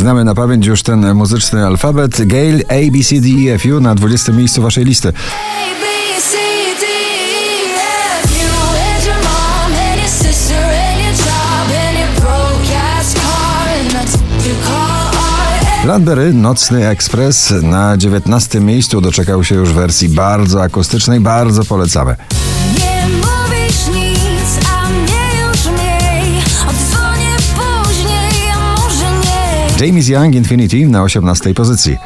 Znamy na pamięć już ten muzyczny alfabet. Gail A, B, C, D, E, F, U na 20 miejscu waszej listy. Landberry, Nocny Ekspres na 19 miejscu doczekał się już wersji bardzo akustycznej, bardzo polecamy. James Young Infinity na 18 pozycji.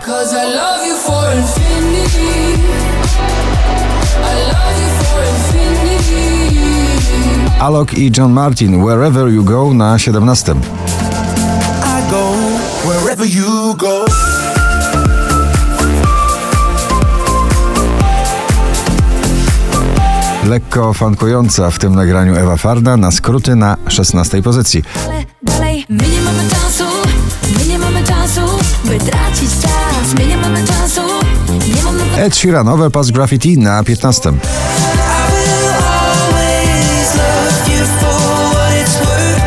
Alok i John Martin, Wherever You Go na 17. I go wherever you go. Lekko fankująca w tym nagraniu Ewa Farda na skróty na 16 pozycji. Ale dalej, Ed Sheeranowe Pass Graffiti na 15. I will always love you for what it's worth.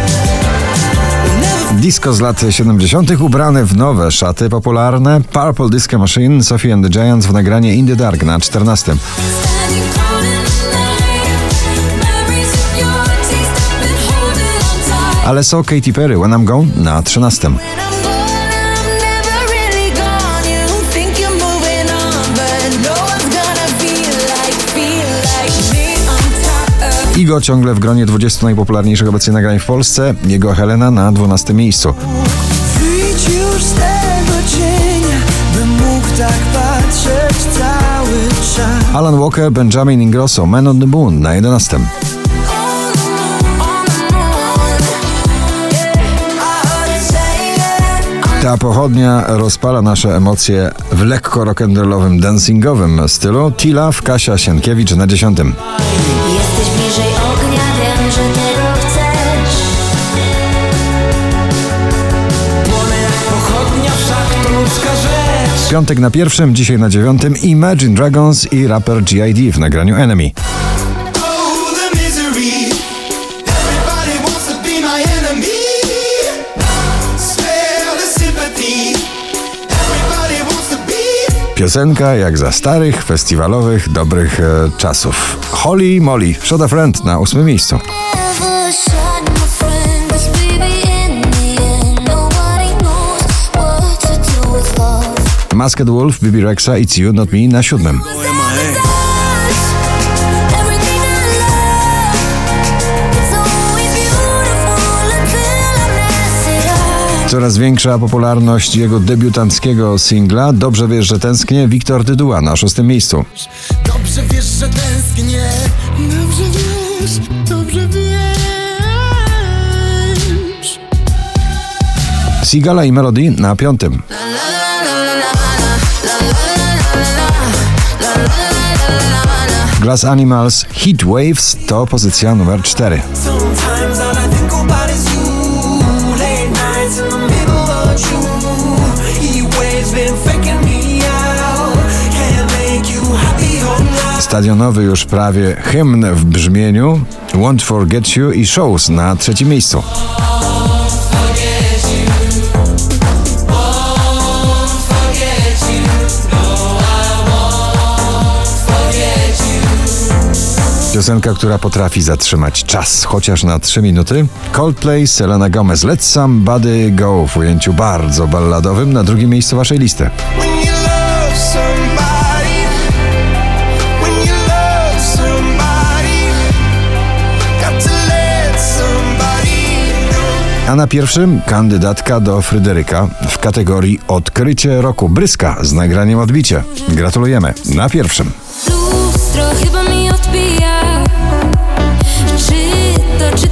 Never Disco z lat 70. ubrane w nowe szaty popularne. Purple Disco Machine, Sophie and the Giants w nagranie In the Dark na 14. standing cold in the night Memories of your taste I've been holding on tight Ale so Katy Perry When I'm Gone na 13. Igo ciągle w gronie 20 najpopularniejszych obecnie nagrań w Polsce. Jego Helena na 12 miejscu. wyjdź już z tego cienia, bym mógł tak patrzeć cały czas. Alan Walker, Benjamin Ingrosso, Man on the Moon na 11. on the moon Yeah, I heard it saying Ta pochodnia rozpala nasze emocje w lekko rock'n'rollowym, dancingowym stylu. Tila w Kasia Sienkiewicz na 10. Piątek na pierwszym, dzisiaj na dziewiątym Imagine Dragons i raper G.I.D. w nagraniu Enemy. Piosenka jak za starych, festiwalowych, dobrych e, czasów. Holly Molly, Shot Friend na ósmym miejscu. Masked Wolf, Bibi Rexa, It's You, Not Me na siódmym. Coraz większa popularność jego debiutanckiego singla Dobrze wiesz, że tęsknię Wiktor Dyduła na szóstym miejscu. Dobrze wiesz, że tęsknię. Dobrze wiesz, dobrze wiesz. Sigala i Melody na piątym. Glass Animals Heat Waves to pozycja numer 4. Sometimes all I think about is you. Late nights in the middle of June. He waves been faking me out. Can't make you happy all night. Stadionowy już prawie hymn w brzmieniu Won't Forget You i Shows na trzecim miejscu. Piosenka, która potrafi zatrzymać czas, chociaż na 3 minuty. Coldplay, Selena Gomez, Let Somebody Go w ujęciu bardzo balladowym na drugim miejscu waszej listy. A na pierwszym kandydatka do Fryderyka w kategorii Odkrycie roku Bryska z nagraniem Odbicie. Gratulujemy. Na pierwszym. Czy to,